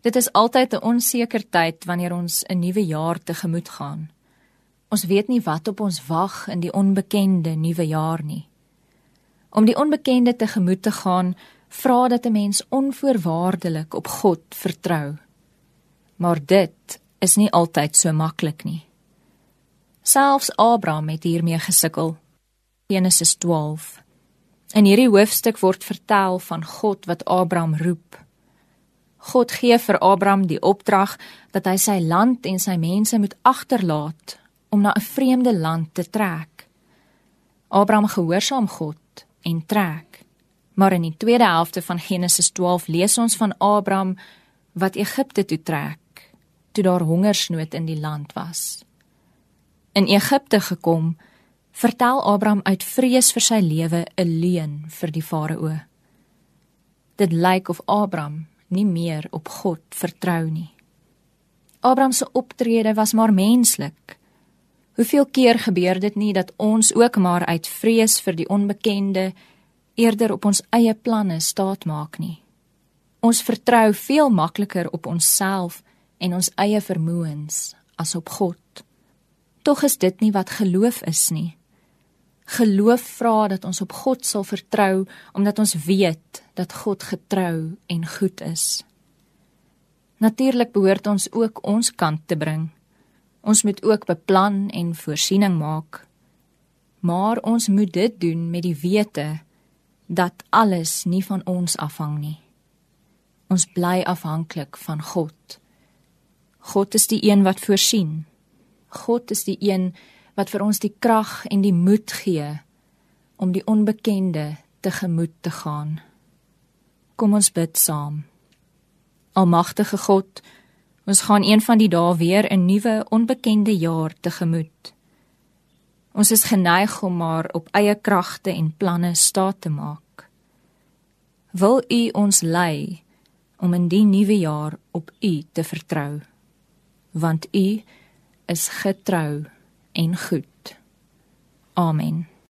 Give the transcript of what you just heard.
Dit is altyd 'n onseker tyd wanneer ons 'n nuwe jaar tegemoet gaan. Ons weet nie wat op ons wag in die onbekende nuwe jaar nie. Om die onbekende tegemoet te gaan, vra dat 'n mens onvoorwaardelik op God vertrou. Maar dit is nie altyd so maklik nie. Selfs Abraham het hiermee gesukkel. Genesis 12. In hierdie hoofstuk word vertel van God wat Abraham roep. God gee vir Abraham die opdrag dat hy sy land en sy mense moet agterlaat om na 'n vreemde land te trek. Abraham gehoorsaam God en trek. Maar in die tweede helfte van Genesis 12 lees ons van Abraham wat Egipte toe trek toe daar hongersnood in die land was. In Egipte gekom, vertel Abraham uit vrees vir sy lewe 'n leuen vir die farao. Dit lyk of Abraham nie meer op God vertrou nie. Abraham se optrede was maar menslik. Hoeveel keer gebeur dit nie dat ons ook maar uit vrees vir die onbekende eerder op ons eie planne staatmaak nie. Ons vertrou veel makliker op onsself en ons eie vermoëns as op God. Tog is dit nie wat geloof is nie. Geloof vra dat ons op God sal vertrou omdat ons weet dat God getrou en goed is. Natuurlik behoort ons ook ons kant te bring. Ons moet ook beplan en voorsiening maak. Maar ons moet dit doen met die wete dat alles nie van ons afhang nie. Ons bly afhanklik van God. God is die een wat voorsien. God is die een wat vir ons die krag en die moed gee om die onbekende tegemoet te gaan. Kom ons bid saam. Almagtige God, ons gaan een van die dae weer 'n nuwe onbekende jaar tegemoet. Ons is geneig om maar op eie kragte en planne staat te maak. Wil U ons lei om in die nuwe jaar op U te vertrou? Want U is getrou en goed. Amen.